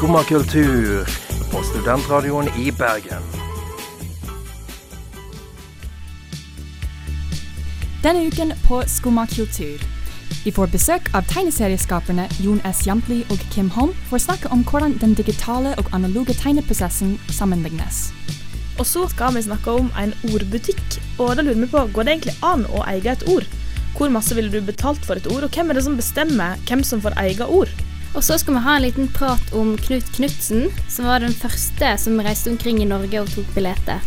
Skumma kultur på studentradioen i Bergen. Denne uken på Skumma kultur. Vi får besøk av tegneserieskaperne Jon S. Jampli og Kim Holm for å snakke om hvordan den digitale og analoge tegneprosessen sammenlignes. Og så skal vi snakke om en ordbutikk. Og da lurer vi på, Går det egentlig an å eie et ord? Hvor masse ville du betalt for et ord, og hvem er det som bestemmer hvem som får eie ord? Og så skal vi ha en liten prat om Knut Knutsen, som var den første som reiste omkring i Norge og tok billetter.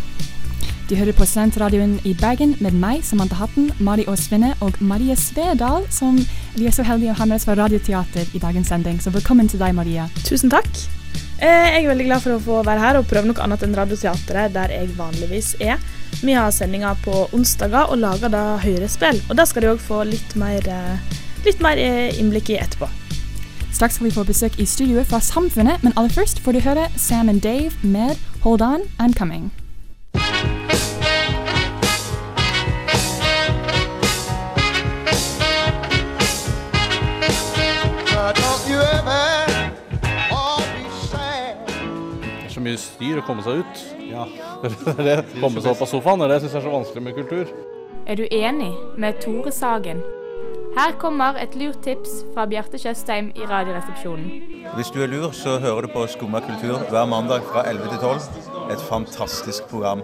Du hører på Studentradioen i Bergen med meg, Samantha Hatten, Mari Aasvinne og Marie Svedal, som vi er så heldige å ha med oss fra Radioteater i dagens sending. Så velkommen til deg, Maria. Tusen takk. Eh, Jeg er veldig glad for å få være her og prøve noe annet enn Radioteatret, der jeg vanligvis er. Vi har sendinger på onsdager og lager da høyrespill, og det skal de òg få litt mer, eh, litt mer eh, innblikk i etterpå. Straks skal vi få besøk i studioet fra Samfunnet, men aller først får du høre Sam and Dave med Hold On, I'm Coming. Det er så mye styr å komme seg ut. Ja. Det er det, komme seg opp av sofaen. Det syns jeg er så vanskelig med kultur. Er du enig med Tore Sagen? Her kommer et lurt tips fra Bjarte Tjøstheim i Radioresepsjonen. Hvis du er lur, så hører du på Skumma kultur hver mandag fra 11 til 12. Et fantastisk program.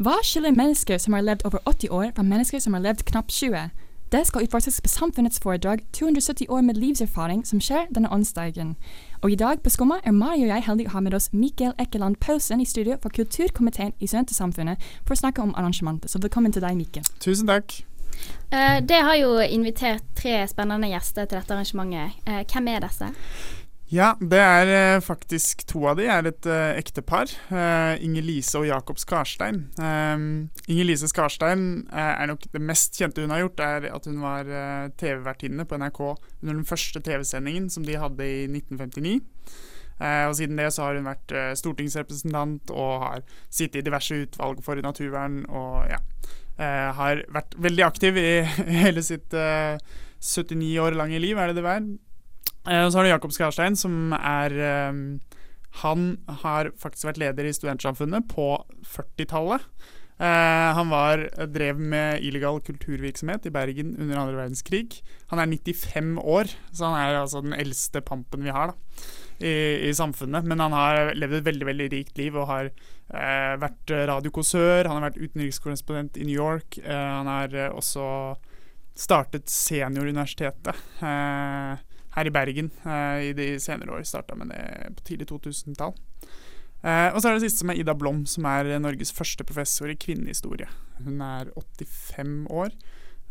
Hva skiller mennesker som har levd over 80 år, fra mennesker som har levd knapt 20? Det skal utforskes på Samfunnets foredrag 270 år med livserfaring, som skjer denne onsdagen. Og i dag på Skumma er Mari og jeg heldige å ha med oss Mikael Ekkeland Pausen i studio fra kulturkomiteen i Søntesamfunnet for å snakke om arrangementet. Så velkommen til deg, Mikael. Tusen takk. Uh, Det har jo invitert tre spennende gjester til dette arrangementet. Uh, Hvem er disse? Ja, det er eh, faktisk to av de er et eh, ektepar. Uh, Inger Lise og Jakob Skarstein. Um, Inger Lise Skarstein eh, er nok det mest kjente hun har gjort, er at hun var eh, TV-vertinne på NRK under den første TV-sendingen som de hadde i 1959. Eh, og siden det så har hun vært eh, stortingsrepresentant og har sittet i diverse utvalg for naturvern og ja. eh, har vært veldig aktiv i hele sitt eh, 79 år lange liv, er det det hver. Eh, og så har du Jakob Skarstein, som er eh, Han har faktisk vært leder i Studentsamfunnet på 40-tallet. Eh, han var, drev med illegal kulturvirksomhet i Bergen under andre verdenskrig. Han er 95 år, så han er altså den eldste pampen vi har da, i, i samfunnet. Men han har levd et veldig veldig rikt liv og har eh, vært radiokåsør, han har vært utenrikskorrespondent i New York. Eh, han har også startet Senioruniversitetet eh, her i Bergen eh, i de senere år. Starta med det på tidlig 2000-tall. Eh, og så er det siste som er Ida Blom, som er Norges første professor i kvinnehistorie. Hun er 85 år.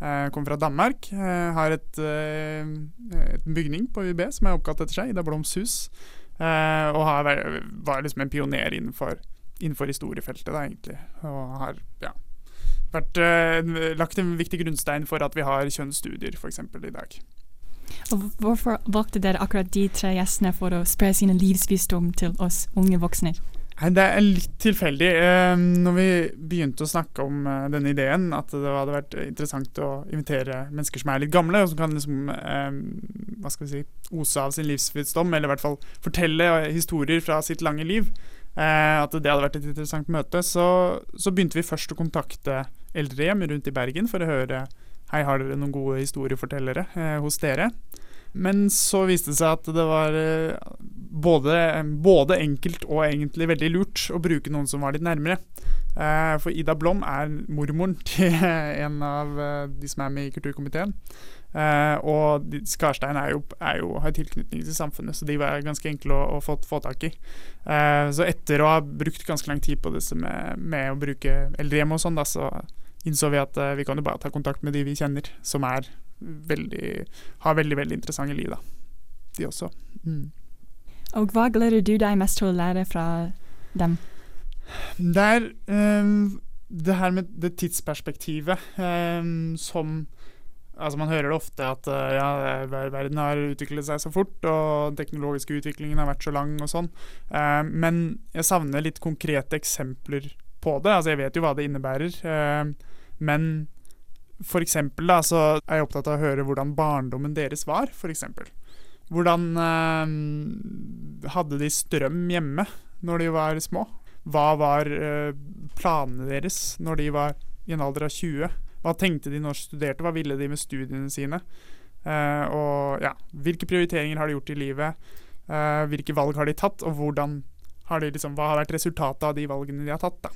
Eh, kommer fra Danmark. Har et, et bygning på UiB som er oppkalt etter seg, Ida Bloms hus. Og har, var liksom en pioner innenfor, innenfor historiefeltet, da, egentlig. Og har ja, vært, lagt en viktig grunnstein for at vi har kjønnsstudier, f.eks. i dag. Og hvorfor valgte dere akkurat de tre gjestene for å spre sine livsvisdom til oss unge voksne? Det er litt tilfeldig. Eh, når vi begynte å snakke om eh, denne ideen, at det hadde vært interessant å invitere mennesker som er litt gamle, og som kan liksom, eh, hva skal vi si, ose av sin livsvisdom, eller i hvert fall fortelle historier fra sitt lange liv, at det hadde vært et interessant møte, så, så begynte vi først å kontakte eldrehjem rundt i Bergen for å høre Hei, har dere noen gode historiefortellere eh, hos dere? Men så viste det seg at det var eh, både, både enkelt og egentlig veldig lurt å bruke noen som var litt nærmere. Eh, for Ida Blom er mormoren til en av de som er med i kulturkomiteen. Og Skarstein er jo, er jo, har tilknytning til samfunnet, så de var ganske enkle å, å få, få tak i. Så etter å ha brukt ganske lang tid på disse med, med å bruke eldrehjem og sånn, da, så innså vi at eh, vi kan jo bare ta kontakt med de vi kjenner, som er veldig, har veldig, veldig interessante liv, da. De også. Mm. Og hva gleder du deg mest til å lære fra dem? Det er um, det her med det tidsperspektivet um, som Altså Man hører det ofte at eh, ja, verden har utviklet seg så fort, og den teknologiske utviklingen har vært så lang og sånn. Eh, men jeg savner litt konkrete eksempler på det. Altså Jeg vet jo hva det innebærer. eh, men for eksempel da, så er jeg opptatt av å høre hvordan barndommen deres var, eksempel. Hvordan eh, hadde de strøm hjemme når de var små? Hva var eh, planene deres når de var i en alder av 20? Hva tenkte de når de studerte? Hva ville de med studiene sine? Eh, og ja, hvilke prioriteringer har de gjort i livet? Hvilke valg har de tatt, og hvordan har liksom, hva har vært resultatet av de valgene de har tatt? da?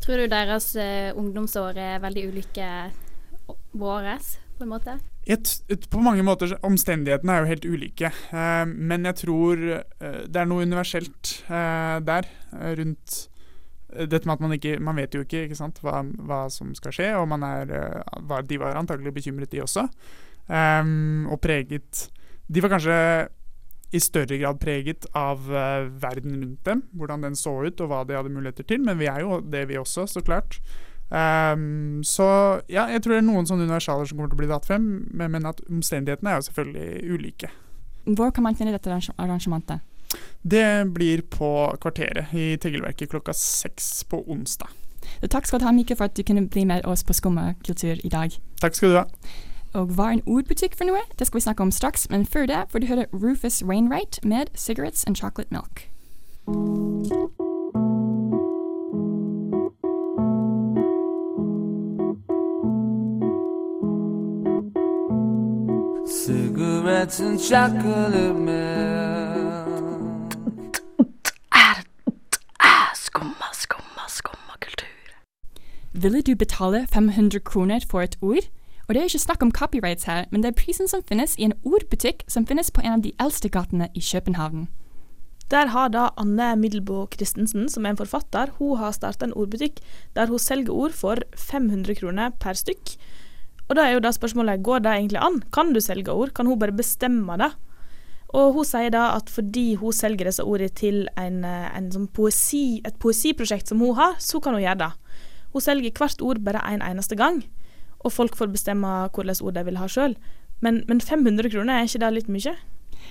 Tror du deres uh, ungdomsår er veldig ulike våres, på en måte? Et, et, på mange måter Omstendighetene er jo helt ulike. uh, men jeg tror uh, det er noe universelt der rundt dette med at man ikke Man vet jo ikke, ikke sant, hva, hva som skal skje, og man er De var antagelig bekymret, de også. um, og preget De var kanskje i større grad preget av uh, verden rundt dem, hvordan den så ut og hva de hadde muligheter til, men vi er jo det, vi også, så klart. Um, så ja, jeg tror det er noen sånne universaler som kommer til å bli dratt frem, men, men at omstendighetene er jo selvfølgelig ulike. Hvor kan man finne dette arrangementet? Det blir på Kvarteret i Tegelverket klokka seks på onsdag. Takk skal du ha, Mikael, for at du kunne bli med oss på Skumma kultur i dag. Takk skal du ha. Og hva en ordbutikk for noe? Det skal vi snakke om straks, men før det får du høre Rufus Wainwright med 'Cigarettes and Chocolate Milk'. Cigarettes and chocolate milk. Skumma, skumma, skumma kultur. Ville du betale 500 kroner for et ord? Og det er ikke snakk om copyrights her, men det er prisen som finnes i en ordbutikk som finnes på en av de eldste gatene i København. Der har da Anne Middelboe Christensen, som er en forfatter, hun har starta en ordbutikk der hun selger ord for 500 kroner per stykk. Og da er jo da spørsmålet, går det egentlig an? Kan du selge ord? Kan hun bare bestemme det? Og hun sier da at fordi hun selger disse ordene til en, eh, en sånn poesi, et poesiprosjekt som hun har, så kan hun gjøre det. Hun selger hvert ord bare en eneste gang, og folk får bestemme hvilke ord de vil ha sjøl. Men, men 500 kroner, er ikke det litt mye?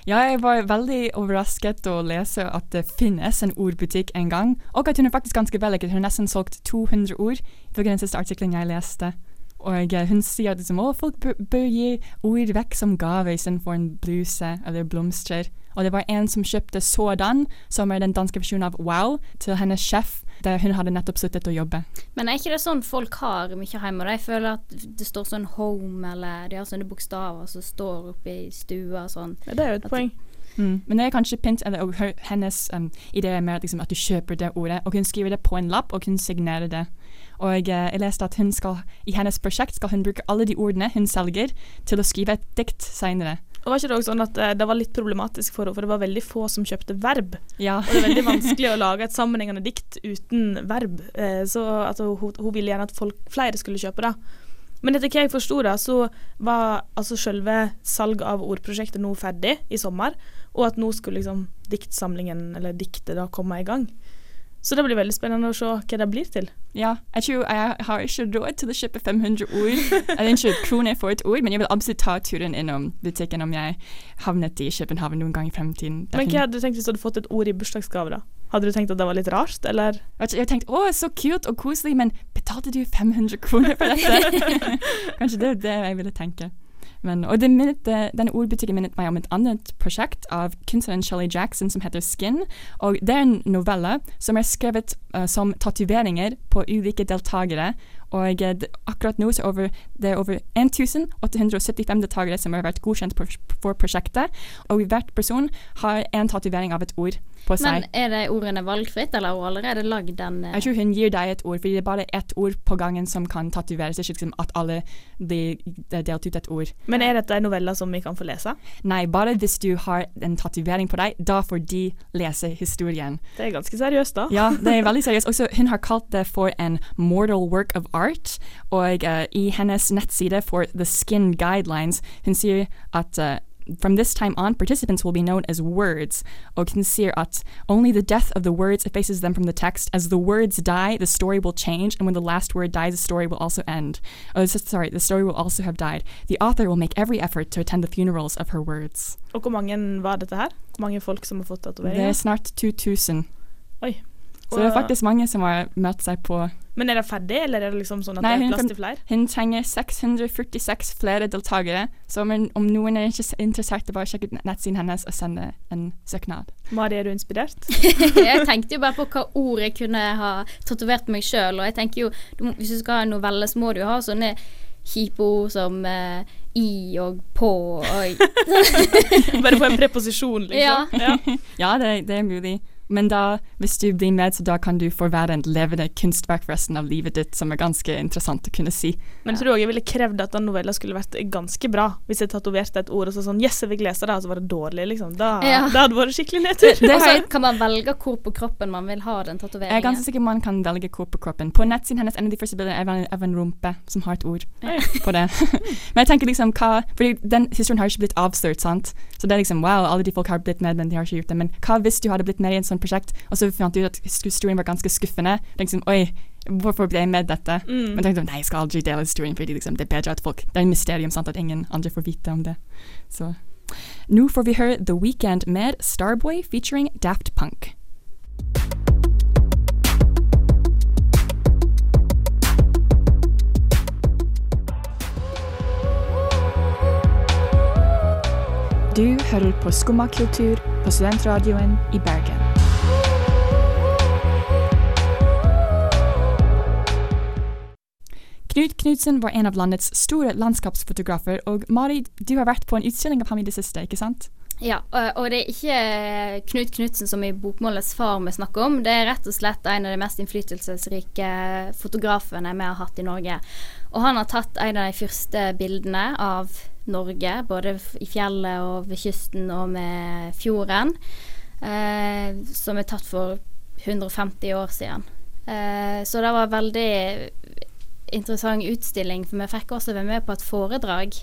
Ja, jeg var veldig overrasket å lese at det finnes en ordbutikk en gang, og at hun er faktisk ganske vellykket. Hun har nesten solgt 200 ord, ifølge den siste artikkelen jeg leste. Og eh, hun sier at liksom, folk bør, gi ord vekk som gave istedenfor en bluse eller blomster. Og det var en som kjøpte sådan, som er den danske versjonen av Wow, til hennes sjef, der hun hadde nettopp sluttet å jobbe. Men er ikke det sånn folk har mye hjemme? De føler at det står sånn home, eller de har sånne bokstaver som står oppe i stua og sånn. Ja, det er jo et poeng. Mm. Men det er kanskje pint, eller og hennes um, idé er mer liksom, at du kjøper det ordet, og hun skriver det på en lapp, og hun signerer det. Og eh, jeg leste at hun skal, i hennes prosjekt skal hun bruke alle de ordene hun selger, til å skrive et dikt senere. Og var ikke det også sånn at eh, det var litt problematisk for henne, for det var veldig få som kjøpte verb. Ja. Og det er veldig vanskelig å lage et sammenhengende dikt uten verb. Eh, så hun, hun ville gjerne at folk, flere skulle kjøpe det. Men etter hva jeg forsto, så var altså selve salget av ordprosjektet nå ferdig i sommer, og at nå skulle liksom diktsamlingen, eller diktet, da komme i gang. Så det blir veldig spennende å se hva det blir til. Ja, jeg tror jeg har ikke råd til å kjøpe 500 ord, eller ikke kroner for et ord, men jeg vil absolutt ta turen innom butikken om jeg havnet i København noen gang i fremtiden. Men hva hadde du tenkt hvis du hadde fått et ord i bursdagsgave, da? Hadde du tenkt at det var litt rart, eller? Jeg tenkte tenkt å, så kult og koselig, men betalte du 500 kroner for dette? Kanskje det er det jeg ville tenke. Men, og det minnet, eh, denne ordbutikken minnet meg om et annet prosjekt av kunstneren Shelly Jackson som heter Skin. Og Det er en novelle som er skrevet uh, som tatoveringer på ulike deltakere. Og eh, det, akkurat nå så er over, det er over 1875 deltakere som har vært godkjent for, for prosjektet. Og hvert person har en tatovering av et ord på seg. Men er det ordene valgfritt, eller har hun allerede lagd den? eh, Jeg tror hun gir deg et ord, fordi det er bare ett ord på gangen som kan tatoveres. Det er ikke liksom at alle blir det delt ut et ord. Men er dette noveller som vi kan få lese? Nei, bare hvis du har en tatovering på deg, da får de lese historien. Det er ganske seriøst, da. Ja, det er veldig seriøst. Også, hun har kalt det for en mortal work of art, og eh, i hennes nettside for The Skin Guidelines, hun sier at eh, from this time on, participants will be known as words. Og hun sier at only the death of the words effaces them from the text. As the words die, the story will change, and when the last word dies, the story will also end. Oh, sorry, the story will also have died. The author will make every effort to attend the funerals of her words. Og hvor mange var dette her? Hvor mange folk som har fått Det er snart 2000. Oi. Så det er faktisk mange som har møtt seg på Men er det ferdig, eller er det liksom sånn at Nei, det er plass til flere? hun trenger 646 flere deltakere, så om, om noen er interess- interessert, er bare å sjekke ut nettsiden hennes og sende en søknad. Mari, er du inspirert? jeg tenkte jo bare på hva ord jeg kunne ha tatovert meg sjøl, og jeg tenker jo du, Hvis du skal ha en novelle, så må du jo ha sånne kjipe ord som uh, i og på og Bare få en preposisjon, liksom. Ja. ja, det, det er mulig. Men da, hvis du blir med, så da kan du få være en levende kunstverk for resten av livet ditt, som er ganske interessant å kunne si. Men jeg tror også jeg ville krevd at den novella skulle vært ganske bra. Hvis jeg tatoverte et ord og så sånn Yes, jeg vil lese det, og så var det dårlig, liksom. Da, Ja. det hadde vært skikkelig nedtur. Og så kan man velge hvor på kroppen man vil ha den tatoveringen? Jeg er ganske sikker man kan velge hvor på kroppen. På nettsiden hennes, en av de første bildene er av en- rumpe som har et ord ja. på det. men jeg tenker liksom hva Fordi den historien har ikke blitt avslørt, sant? Så det er liksom wow, alle de folk har blitt med, men de har ikke gjort det. Men hva hvis du hadde blitt med i en sånn prosjekt, og så fant jeg ut at historien var ganske skuffende? Tenkte sånn oi, hvorfor ble jeg med dette? Mm. Men tenkte sånn, nei, jeg skal aldri dele historien, fordi liksom, det er bedre at folk Det er en mysterium, sant, at ingen andre får vite om det. Så nå får vi høre The Weekend med Starboy featuring Daft Punk. Du hører på Skumma kultur på studentradioen i Bergen. Knut Knutsen var en av landets store landskapsfotografer, og Mari, du har vært på en utstilling av ham i det siste, ikke sant? Ja, og, det er ikke Knut Knutsen som i Bokmålets far vi snakker om. Det er rett og slett en av de mest innflytelsesrike fotografene vi har hatt i Norge. Og han har tatt en av de første bildene av Norge, både i fjellet og ved kysten og med fjorden, eh, som er tatt for 150 år siden. Eh, så det var veldig interessant utstilling, for vi fikk også være med på et foredrag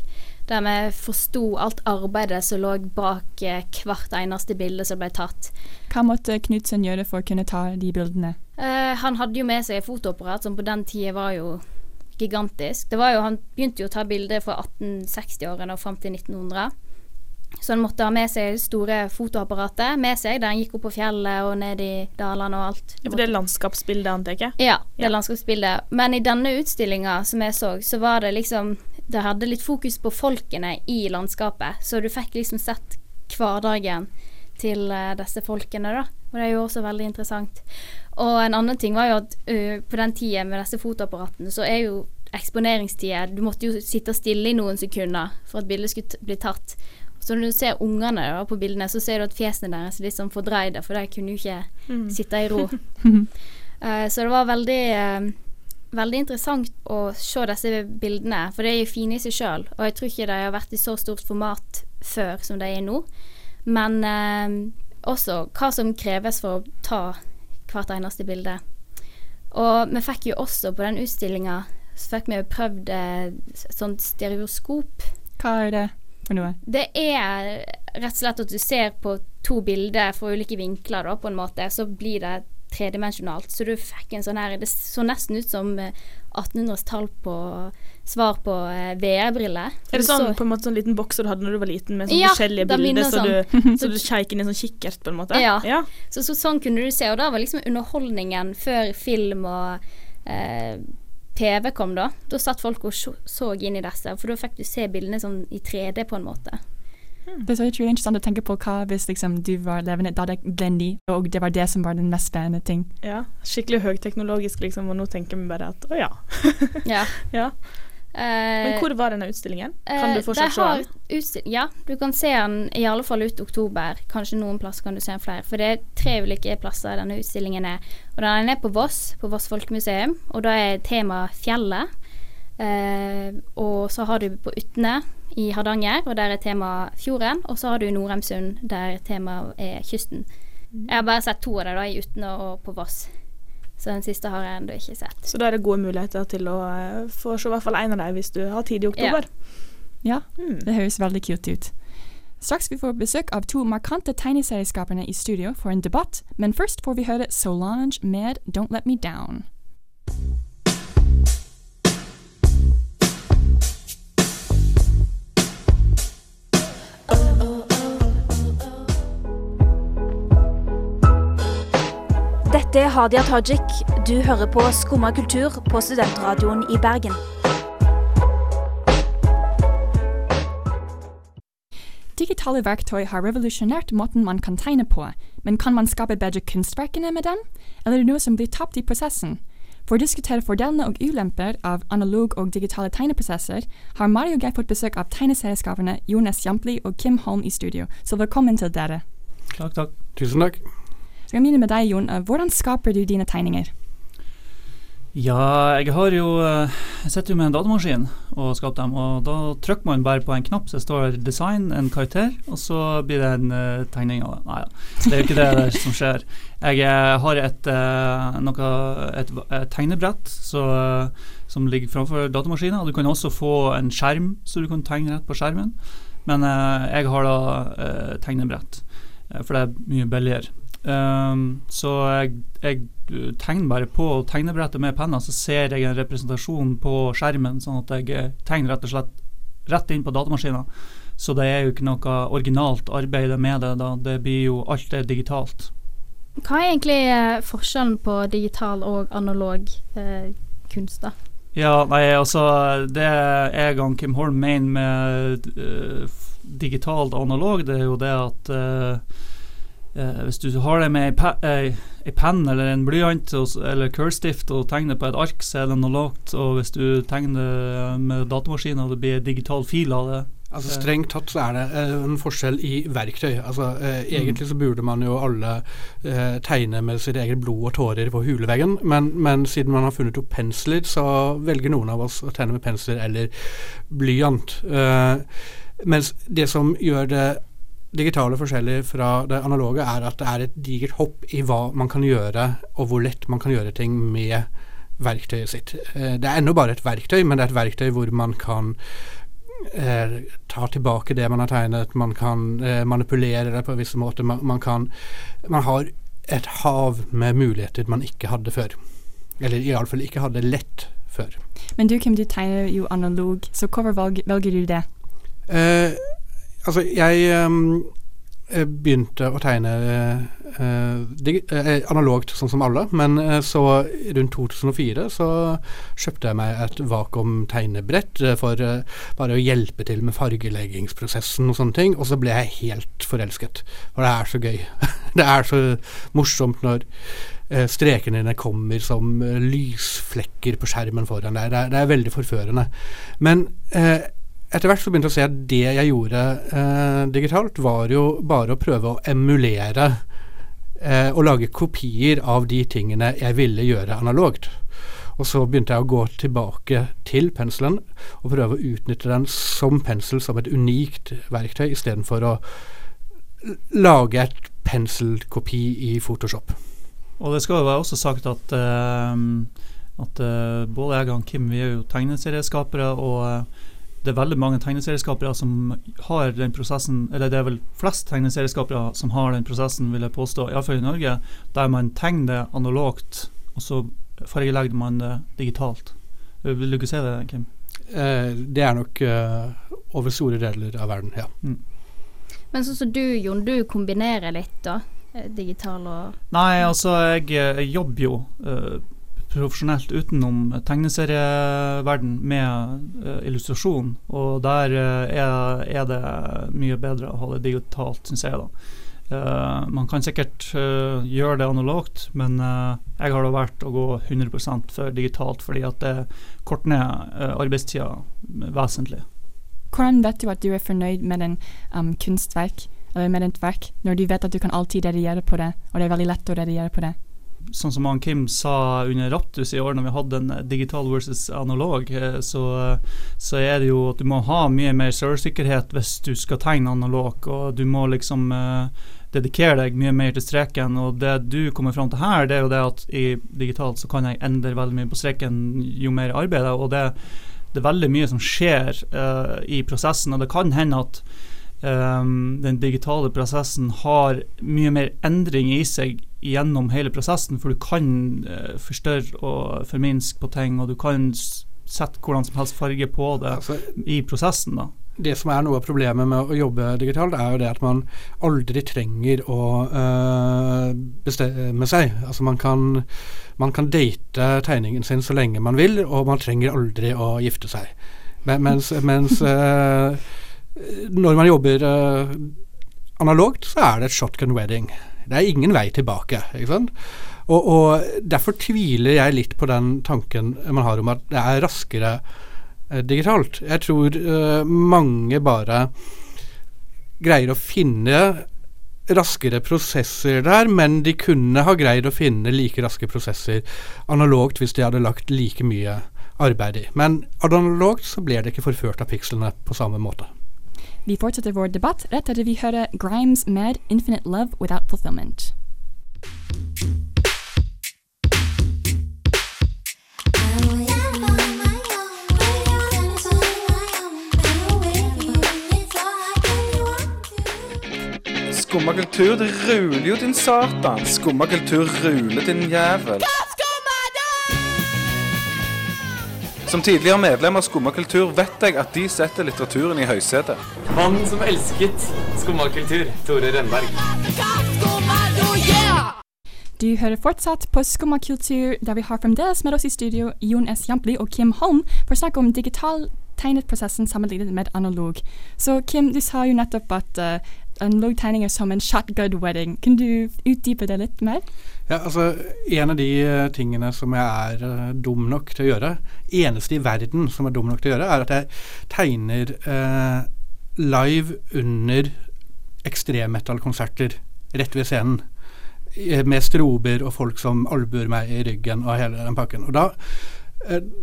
der vi forsto alt arbeidet som lå bak eh, hvert eneste bilde som ble tatt. Hva måtte Knutsen gjøre for å kunne ta de bildene? Eh, han hadde jo med seg et fotoapparat som på den tida var jo gigantisk. Det var jo, han begynte jo å ta bilder fra 1860-årene og fram til 1900. Så han måtte ha med seg store fotoapparatet med seg der han gikk opp på fjellet og ned i dalene og alt. Ja, for det er landskapsbildet, antar jeg. Ja, det er landskapsbildet. Men i denne utstillinga som jeg så, så var det liksom Det hadde litt fokus på folkene i landskapet, så du fikk liksom sett hverdagen til eh, disse folkene, da. Og det er jo også veldig interessant. Og en annen ting var jo at uh, på den tida med disse fotoapparatene, så er jo eksponeringstida Du måtte jo sitte stille i noen sekunder for at bildet skulle bli tatt. Så når du ser ungene da, på bildene, så ser du at fjesene deres er litt sånn fordreide, for de kunne jo ikke Mm. sitte i ro. uh, så det var veldig uh, Veldig interessant å se disse bildene, for de er jo fine i seg sjøl. Og jeg tror ikke de har vært i så stort format før som de er nå. Men uh, også hva som kreves for å ta hvert eneste bilde. Og vi fikk jo også på den utstillinga så fikk vi jo prøvd et sånt stereoskop. Hva er det for noe? Det er rett og slett at du ser på to bilder fra ulike vinkler, da, på en måte. Så blir det tredimensjonalt. Så du fikk en sånn her Det så nesten ut som eh, 1800-tall på svar på eh, VR-briller. Er det sånn på en måte sånn liten boks du hadde når du var liten, med sånn Ja, forskjellige bilder, så sånn. du, så du kjekk inn i en sånn kikkert, på en måte? Ja. Så, så sånn kunne du se, og da var liksom underholdningen før film og eh, TV kom, da. Da satt folk og så, inn i disse, for da fikk du se bildene sånn i 3D på en måte. Det er så utrolig interessant å tenke på hva hvis liksom, du var levende da det ble ny, og det var det som var den mest spennende ting. Ja, skikkelig høyteknologisk, liksom, og nå tenker vi bare at å ja. Ja. ja. Eh, Men hvor var denne utstillingen? Kan du Eh, fortsatt se den? Ja, du kan se den i alle fall ut oktober. Kanskje noen plasser kan du se den flere. For det er tre ulike plasser denne utstillingen er. Og den er på Voss, på Voss folkemuseum. Og da er tema fjellet. Eh, og så har du på Utne, i Hardanger, og der er tema fjorden. Og så har du Norheimsund, der temaet er kysten. Jeg har bare sett to av dem, da, i Utne og på Voss. Så den siste har jeg ennå ikke sett. Så da er det gode muligheter til å eh, få se i hvert fall én av dem hvis du har tid i oktober. Ja, det høres veldig kult ut. Straks vi får besøk av to markante tegneserieskaperne i studio for en debatt, men først får vi høre Solange med Don't Let Me Down. Dette er Hadia Tajik. Du hører på Skumma kultur på Studentradioen i Bergen. Digitale verktøy har revolusjonert måten man kan tegne på, men kan man skape bedre kunstverkene med dem, eller er det noe som blir tapt i prosessen? For å diskutere fordelene og ulemper av analog og digitale tegneprosesser, har Mari og jeg fått besøk av tegneserieskaperne Jonas Jampli og Kim Holm i studio, så velkommen til dere. Takk, takk. Tusen takk. Skal jeg begynne med deg, Jon. Eh, Hvordan skaper du dine tegninger? Ja, jeg har jo eh, Jeg sitter jo med en datamaskin og skaper dem, og da trykker man bare på en knapp så det står 'design', en karakter, og så blir det en uh, tegning av det. Nei da, det er jo ikke det som skjer. Jeg har et, uh, noe, et, et tegnebrett så, uh, som ligger framfor datamaskinen, og du kan også få en skjerm så du kan tegne rett på skjermen, men jeg har da tegnebrett, for det er mye billigere. Um, så jeg, jeg tegner bare på tegnebrettet med penna, så ser jeg en representasjon på skjermen, sånn at jeg eh, tegner rett og slett rett inn på datamaskinen. Så det er jo ikke noe originalt arbeid med det, da. Det blir jo alt er digitalt. Hva er egentlig eh, forskjellen på digital og analog eh, kunst, da? Ja, nei, altså Det jeg og Kim Holm mener med eh, digitalt og analog, det er jo det at uh, hvis du har det med ei pe ei- ei penn eller en blyant og, eller curlstift og tegner på et ark, så er det noe lavt. Og hvis du tegner med datamaskin og det blir digital fil av det Altså eh, Strengt tatt så er det eh, en forskjell i verktøy. Altså eh, Mm. Egentlig så burde man jo alle eh, tegne med sitt eget blod og tårer på huleveggen, men, men siden man har funnet opp pensler, så velger noen av oss å tegne med pensler eller blyant. Eh, mens det som gjør det digitale forskjeller fra det analoge, er at det er et digert hopp i hva man kan gjøre, og hvor lett man kan gjøre ting med verktøyet sitt. Eh, det er ennå bare et verktøy, men det er et verktøy hvor man kan eh, ta tilbake det man har tegnet, man kan eh, manipulere det på visse måter. Man, man kan Man har et hav med muligheter man ikke hadde før. Eller iallfall ikke hadde lett før. Men du, Kim, du tegner jo analog, så hvorfor velger du det? Eh, altså, jeg eh, begynte å tegne uh, analogt, sånn som alle, men uh, så rundt 2004 så kjøpte jeg meg et vakuum-tegnebrett for uh, bare å hjelpe til med fargeleggingsprosessen og sånne ting, og så ble jeg helt forelsket. For det er så gøy. det er så morsomt når strekene dine kommer som lysflekker på skjermen foran deg. Det er, det er veldig forførende. Men etter hvert så begynte jeg å se at det jeg gjorde eh, digitalt, var jo bare å prøve å emulere eh, og lage kopier av de tingene jeg ville gjøre analogt. Og så begynte jeg å gå tilbake til penselen og prøve å utnytte den som pensel, som et unikt verktøy, istedenfor å lage et penselkopi i Photoshop. Og det skal jo være også sagt at, uh, at uh, både jeg og Kim vi er jo tegneserieskapere, og eh, det er veldig mange tegneserieskapere som har den prosessen, eller det er vel flest tegneserieskapere som har den prosessen, vil jeg påstå, iallfall i Norge, der man tegner det analogt, og så fargelegger man det digitalt. Vil du ikke se det, Kim? Eh, det er nok eh, over store deler av verden, ja. Men sånn som du, Jon, du kombinerer litt, da. eh, Digital og Nei, altså, jeg, jeg jobber jo eh, profesjonelt utenom tegneserieverden med uh, illustrasjon, og der uh, er, er det mye bedre å ha det digitalt, syns jeg, da. Uh, man kan sikkert gjøre det analogt, men jeg har da valgt å gå 100% for digitalt, fordi at det korter ned uh, arbeidstida vesentlig. Hvordan vet du at du er fornøyd med en um, kunstverk, eller med et verk, når du vet at du kan alltid redigere på det, og det er veldig lett å redigere på det? Sånn som han Kim sa under Raptus i år, når vi hadde en eh, digital versus analog, eh, så, så er det jo at du må ha mye mer serversikkerhet hvis du skal tegne analog, og du må liksom uh, dedikere deg mye mer til streken. Og det du kommer fram til her, det er jo det at i digitalt så kan jeg endre veldig mye på streken jo mer jeg arbeider, og det, det er veldig mye som skjer uh, i prosessen, og det kan hende at um, den digitale prosessen har mye mer endring i seg gjennom hele prosessen, for du kan uh, forstørre og forminske på ting, og du kan sette hvordan som helst farge på det i prosessen. da. Det som er noe av problemet med å jobbe digitalt, er jo det at man aldri trenger å uh, bestemme seg. Altså man kan, man kan date tegningen sin så lenge man vil, og man trenger aldri å gifte seg. Men, mens mens øh, når man jobber uh, analogt, så er det et shotgun wedding. Det er ingen vei tilbake. ikke sant? Og, og Derfor tviler jeg litt på den tanken man har om at det er raskere eh, digitalt. Jeg tror eh, mange bare greier å finne raskere prosesser der, men de kunne ha greid å finne like raske prosesser analogt hvis de hadde lagt like mye arbeid i. Men analogt så blir det ikke forført av pikslene på samme måte. Vi fortsetter vår debatt rett etter vi hører Grimes med 'Infinite Love Without Fulfillment'. Skumma kultur, det ruler jo din satan. Skumma kultur ruler din jævel. Som tidligere medlem av Skumma kultur vet jeg at de setter litteraturen i høysetet. Han som elsket skummakultur, Tore Rønberg. Du hører fortsatt på Skumma kultur, der vi har fremdeles med oss i studio Jon S. Jampli og Kim Holm for å snakke om digital tegnet-prosessen sammenlignet med analog. Så Kim, du sa jo nettopp at uh, analog tegning er som en shotgun wedding. Kan du utdype det litt mer? Ja, altså En av de eh, tingene som jeg er eh, dum nok til å gjøre, eneste i verden som er dum nok til å gjøre, er at jeg tegner eh, live under ekstremmetallkonserter rett ved scenen. eh, Med strober og folk som albuer meg i ryggen og hele den pakken. Og da,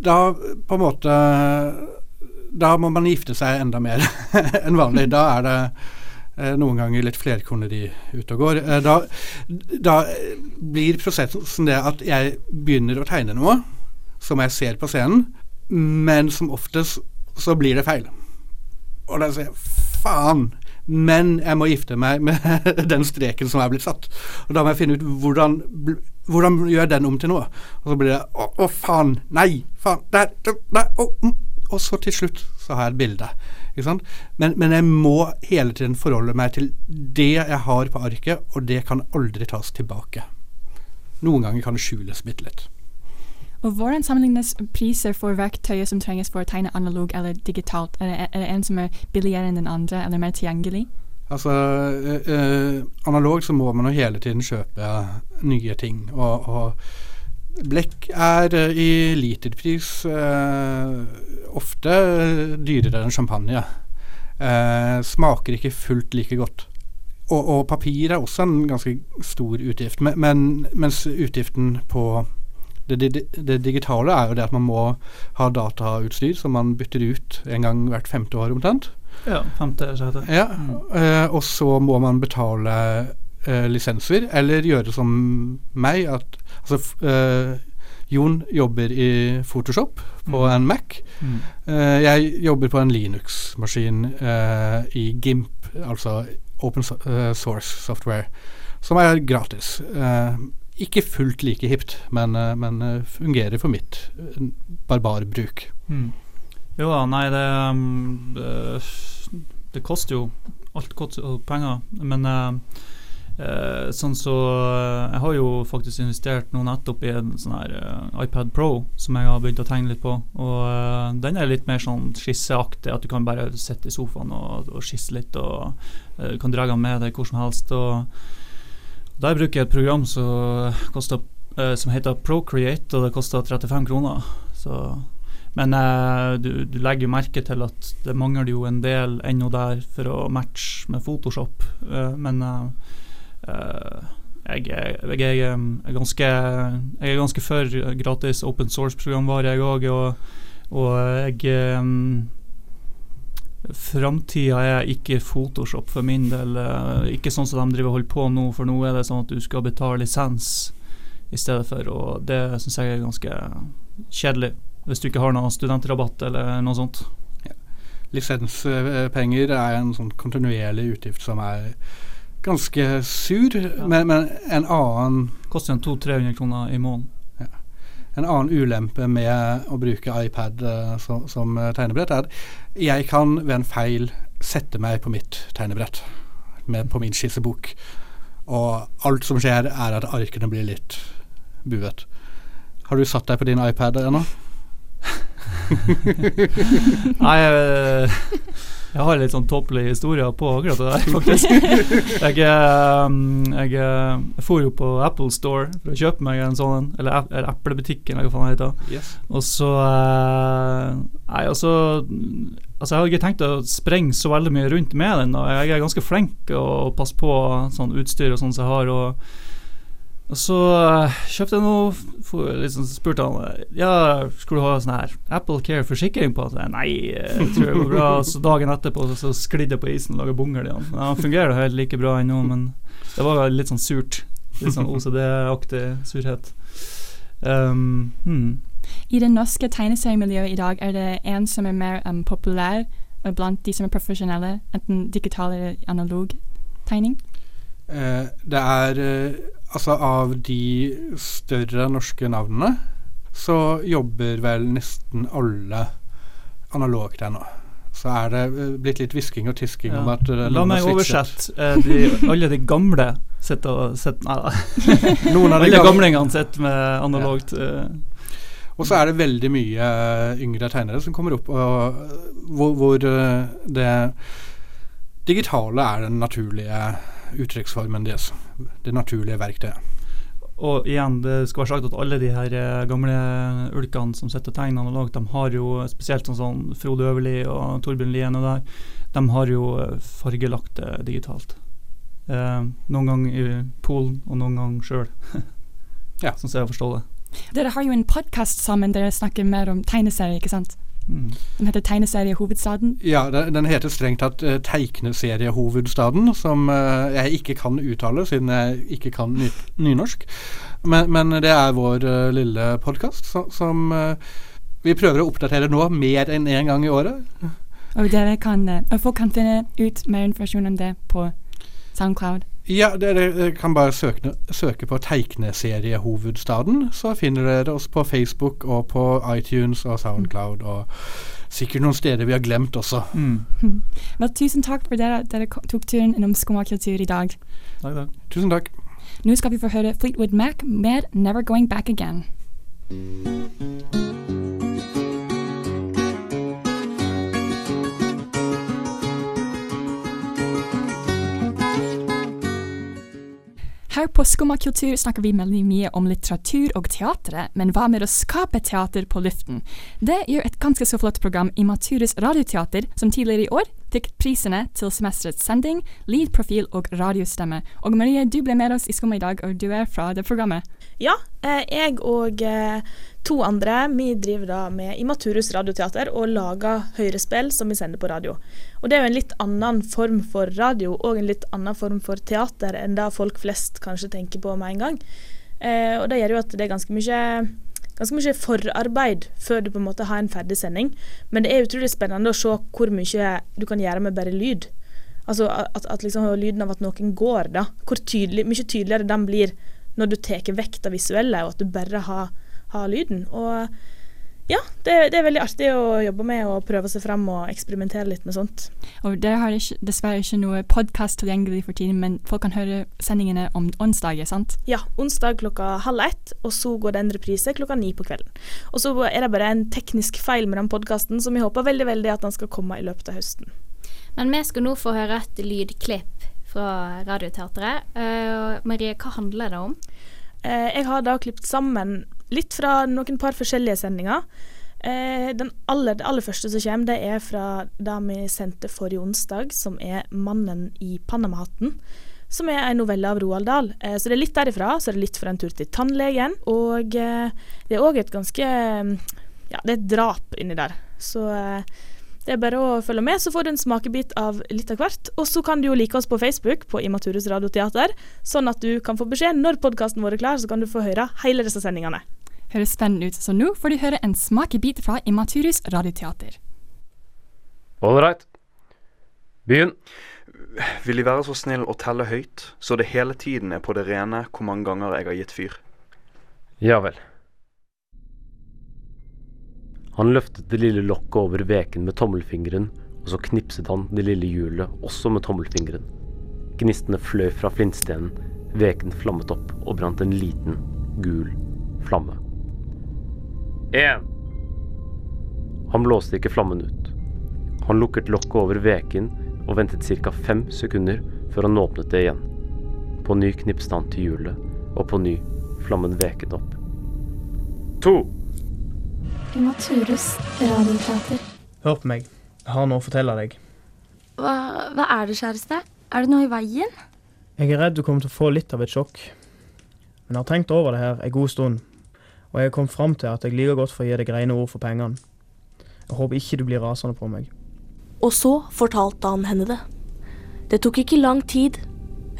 da på en måte Da må man gifte seg enda mer enn vanlig. Da er det noen ganger litt flerkoneri ute og går. Eh, da, da blir prosessen det at jeg begynner å tegne noe som jeg ser på scenen, men som oftest så blir det feil. Og da sier jeg faen, men jeg må gifte meg med den streken som er blitt satt. Og da må jeg finne ut hvordan, hvordan gjør jeg den om til noe. Og så blir det å, å faen, nei, faen, der, der, å, mm. Og så til slutt så har jeg et bilde. Ikke sant? Men, men jeg må hele tiden forholde meg til det jeg har på arket, og det kan aldri tas tilbake. Noen ganger kan det skjules bitte litt. Og hvordan sammenlignes priser for verktøyet som trenges for å tegne analog eller digitalt? Er det, er det en som er billigere enn den andre, eller mer tilgjengelig? Altså, øh, analogt så må man jo hele tiden kjøpe nye ting. Og, og blekk er eh, i literpris eh, ofte dyrere enn champagne. Eh, smaker ikke fullt like godt. Og, og papir er også en ganske stor utgift. Men, men mens utgiften på det, det, det digitale er jo det at man må ha datautstyr som man bytter ut en gang hvert femte år omtrent. Ja, femte, sjette. Ja, eh, og så må man betale eh, lisenser, eller gjøre som meg, at altså, eh, Jon jobber i Photoshop på Mm. en Mac. Mm. Uh, jeg jobber på en Linux-maskin uh, i GIMP, altså Open so Source Software, som er gratis. Ikke fullt like hipt, men, men fungerer for mitt barbarbruk. Mm. Jo da, nei, det, um, det Det koster jo Alt koster penger. Men eh, sånn så eh, Jeg har jo faktisk investert nå nettopp i en sånn her uh, iPad Pro som jeg har begynt å tegne litt på. Og uh, den er litt mer sånn skisseaktig, at du kan bare sitte i sofaen og, og skisse litt. Og kan dra den med deg hvor som helst. Og der bruker jeg et program som, koster, som heter Procreate, og det koster 35 kroner. Så men eh, du, du legger jo merke til at det mangler jo en del ennå der for å matche med Photoshop. Eh, men eh, Jeg, er- jeg, er, ganske, jeg er ganske for gratis open source-programvare, jeg òg. Og, og jeg um, Framtida er ikke Photoshop for min del. eh, Ikke sånn som de driver holder på nå, for nå er det sånn at du skal betale lisens i stedet for, og det syns jeg er ganske kjedelig. Hvis du ikke har noen studentrabatt eller noe sånt. Lisenspenger er en sånn kontinuerlig utgift som er ganske sur, men, men en annen Koster en 200-300 kroner i måneden. En annen ulempe med å bruke iPad uh, som, som eh, tegnebrett, er at jeg kan ved en feil sette meg på mitt tegnebrett, med, på min skissebok. Og alt som skjer, er at arkene blir litt buet. Har du satt deg på din iPad ennå? Nei, jeg, har litt sånn tåpelige historier på akkurat det der, faktisk. Jeg, eh, jeg, eh, jeg for jo på Apple Store for å kjøpe meg en sånn eller, eller Eplebutikken, eller hva faen det heter. Yes. Og så eh, Nei, altså Altså, jeg har ikke tenkt å sprenge så veldig mye rundt med den. Og jeg er ganske flink å passe på sånn utstyr og sånn som jeg har. og og så eh, kjøpte jeg noe liksom, spurte han eh, Ja, skulle du ha sånn her Apple Care-forsikring på? Jeg, Nei, eh, jeg tror det går bra. Så dagen etterpå så, så sklidde jeg på isen og laga bungel igjen. Ja, Han fungerer helt like bra ennå, men det var litt sånn surt. Litt sånn OCD-aktig surhet. Um, hmm. I det norske tegneseriemiljøet i dag er det en som er mer um, populær blant de som er profesjonelle, enten digital eller analog tegning. Eh, det er eh, Altså, av de større norske navnene, så jobber vel nesten alle analogt ennå. Så er det eh, blitt litt hvisking og tisking om at La meg oversette. De, alle de gamle sitter og sitter Nei da. Noen av de alle gamlingene sitter med analogt. Ja. Og så er det veldig mye yngre tegnere som kommer opp, og, hvor, hvor det digitale er den naturlige uttrykksformen deres. Det naturlige verktøyet. Og igjen, det skal være sagt at alle de her eh, gamle ulkene som sitter og tegner analogt, de har jo spesielt sånn sånn Frode Øverli og Torbjørn Lien og der, de har jo eh, fargelagt det digitalt. Eh, noen gang i Polen, og noen gang sjøl. ja. Sånn som jeg forstår det. Dere har jo en podkast sammen der dere snakker mer om tegneserier, ikke sant? Mm. Den heter Tegneseriehovedstaden. Ja, den, den heter strengt tatt uh, Tegneseriehovedstaden, som uh, jeg ikke kan uttale siden jeg ikke kan ny nynorsk. Men, men det er vår uh, lille podkast som eh, vi prøver å oppdatere nå mer enn én gang i året. Og, dere kan, folk kan finne ut mer informasjon om det på Soundcloud. Ja, dere dere kan bare søke, søke på Teikneseriehovedstaden, så finner dere oss på Facebook og på iTunes og Soundcloud og sikkert noen steder vi har glemt også. Mm. Vel, tusen takk for dere, dere tok turen innom Skumma kultur i dag. Takk, takk. Tusen takk. Nå skal vi få høre Fleetwood Mac med Never Going Back Again. Her på Skumma kultur snakker vi veldig mye om litteratur og teatret, men hva med å skape teater på luften? Det gjør et ganske så flott program i Maturus radioteater, som tidligere i år fikk prisene til semesterets sending, lydprofil og radiostemme. Og Marie, du ble med oss i Skumma i dag, og du er fra det programmet. Ja, eh, jeg og eh, to andre vi driver da med Imaturus radioteater og lager høyrespill som vi sender på radio. Og det er jo en litt annen form for radio og en litt annen form for teater enn det folk flest kanskje tenker på med en gang. Eh, og det gjør jo at det er ganske mye ganske mye forarbeid før du på en måte har en ferdig sending. Men det er utrolig spennende å se hvor mye du kan gjøre med bare lyd. Altså at, at liksom lyden av at noen går, da. Hvor tydelig, mye tydeligere den blir når du tar vekk det visuelle, og at du bare har, har lyden. Og ja, det, det er veldig artig å jobbe med og prøve seg fram og eksperimentere litt med sånt. Og dere har ikke, dessverre ikke noe podkast tilgjengelig for tiden, men folk kan høre sendingene om onsdager, sant? Ja, onsdag klokka halv ett, og så går det en reprise klokka ni på kvelden. Og så er det bare en teknisk feil med den podkasten, som vi håper veldig veldig at den skal komme i løpet av høsten. Men vi skal nå få høre et lydklipp fra Radioteatret. Uh, Marie, hva handler det om? Eh, jeg har da klippet sammen litt fra noen par forskjellige sendinger. Eh, aller, det aller første som kommer, det er fra det vi sendte forrige onsdag, som er 'Mannen i Panamahatten'. som er en novelle av Roald Dahl. Eh, så det er litt derifra, så er det litt fra en tur til tannlegen. Og eh, det er òg et ganske Ja, det er et drap inni der. Så eh, det er bare å følge med, så får du en smakebit av litt av hvert. Og så kan du jo like oss på Facebook, på Imaturus Radioteater, sånn at du kan få beskjed når podkasten vår er klar, så kan du få høre hele disse sendingene. Høres spennende ut, så nå får du høre en smakebit fra Immaturus radioteater. Ålreit. Begynn. Vil De være så snill å telle høyt, så det hele tiden er på det rene hvor mange ganger jeg har gitt fyr? Ja vel. Han løftet det lille lokket over veken med tommelfingeren, og så knipset han det lille hjulet også med tommelfingeren. Gnistene fløy fra flintstenen, veken flammet opp og brant en liten, gul flamme. Én. Han blåste ikke flammen ut. Han lukket lokket over veken og ventet ca. fem sekunder før han åpnet det igjen. På ny knipste han til hjulet, og på ny flammen veket opp. To. Immaturus radioteater. Hør på meg. Jeg har noe å fortelle deg. Hva, hva er det, kjæreste? Er det noe i veien? Jeg er redd du kommer til å få litt av et sjokk. Men jeg har tenkt over det her en god stund, og jeg kom fram til at jeg like godt får gi deg rene ord for pengene. Jeg håper ikke du blir rasende på meg. Og så fortalte han henne det. Det tok ikke lang tid,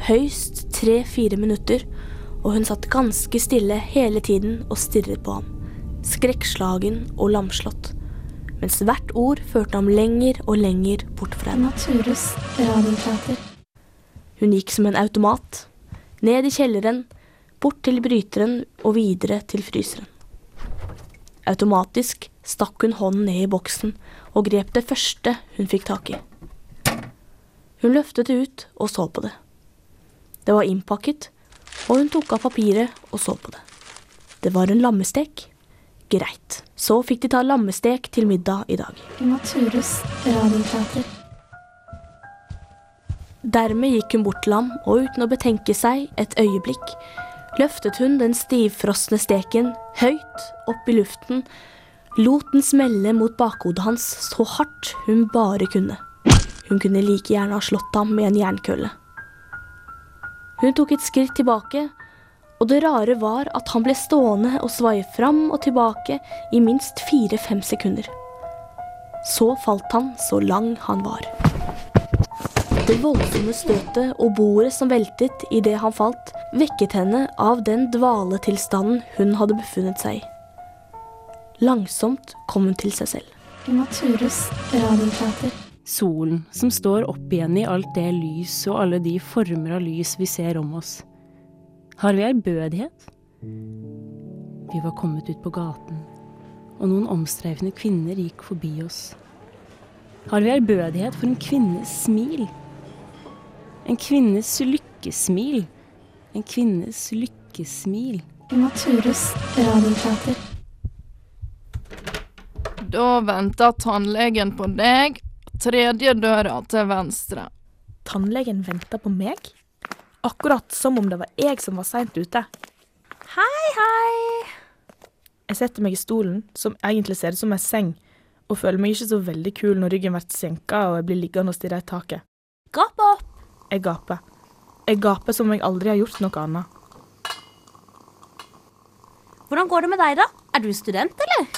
høyst tre-fire minutter, og hun satt ganske stille hele tiden og stirret på ham, skrekkslagen og lamslått, mens hvert ord førte ham lenger og lenger bort fra henne. Hun gikk som en automat, ned i kjelleren, bort til bryteren og videre til fryseren. Automatisk stakk hun hånden ned i boksen og grep det første hun fikk tak i. Hun løftet det ut og så på det. Det var innpakket, og hun tok av papiret og så på det. Det var en lammestek. Greit. Så fikk de ta lammestek til middag i dag. Radioteater. Dermed gikk hun bort til ham, og uten å betenke seg et øyeblikk, løftet hun den stivfrosne steken høyt opp i luften, lot den smelle mot bakhodet hans så hardt hun bare kunne. Hun kunne like gjerne ha slått ham med en jernkølle. Hun tok et skritt tilbake, og det rare var at han ble stående og svaie fram og tilbake i minst fire-fem sekunder. Så falt han så lang han var. Det voldsomme støtet og bordet som veltet idet han falt, vekket henne av den dvaletilstanden hun hadde befunnet seg i. Langsomt kom hun til seg selv. Immaturus radioteater. Solen som står opp igjen i alt det lys og alle de former av lys vi ser om oss. Har vi ærbødighet? Vi var kommet ut på gaten, og noen omstreifende kvinner gikk forbi oss. Har vi ærbødighet for en kvinnes smil? En kvinnes lykkesmil. En kvinnes lykkesmil. Naturus radioteater. Da venter tannlegen på deg. Tredje døra til venstre. Tannlegen venter på meg? Akkurat som om det var jeg som var seint ute. Hei, hei! Jeg setter meg i stolen, som egentlig ser ut som ei seng, og føler meg ikke så veldig kul når ryggen blir senka og jeg blir liggende og stirre i taket. Gap opp! Jeg gaper. Jeg gaper som om jeg aldri har gjort noe annet. Hvordan går det med deg, da? Er du student, eller?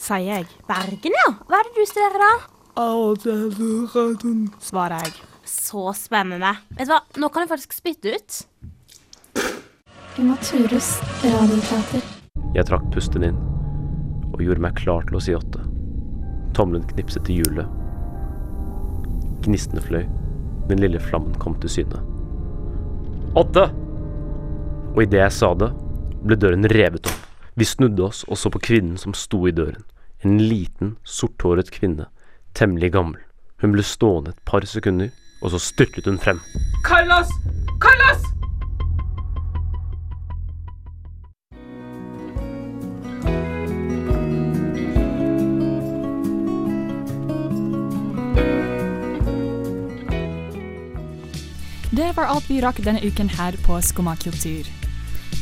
Sier jeg. Bergen, ja. Hva er det du studerer, da? Svarer jeg. Så spennende. Vet du hva, nå kan jeg faktisk spytte ut. Immaturus radioteater. Jeg trakk pusten inn og gjorde meg klar til å si åtte. Tommelen knipset til hjulet. Gnistene fløy. Den lille flammen kom til syne. Åtte! Og idet jeg sa det, ble døren revet opp. Vi snudde oss og så på kvinnen som sto i døren. En liten, sorthåret kvinne. Temmelig gammel. Hun ble stående et par sekunder, og så styrtet hun frem. Carlos! Carlos! Det var alt vi rakk denne uken her på Skumma kultur.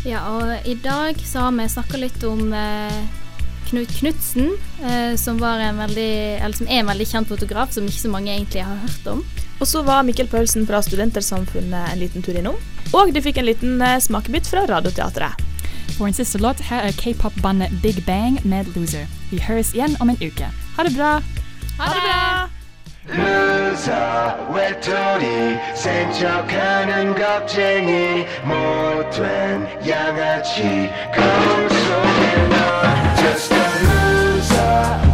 Ja, og i dag så har vi snakka litt om eh, Knut Knutsen, eh, som, var en veldig, eller som er en veldig kjent fotograf som ikke så mange egentlig har hørt om. Og så var Mikkel Paulsen fra Studentersamfunnet en liten tur innom. Og de fikk en liten eh, smakebit fra Radioteatret. For en siste låt, her er k-pop-bandet Big Bang med 'Loser'. Vi høres igjen om en uke. Ha det bra! Ha det bra! 루저 외톨이 센척하는 겁쟁이 못된 양아치 거울 속에 너 Just a loser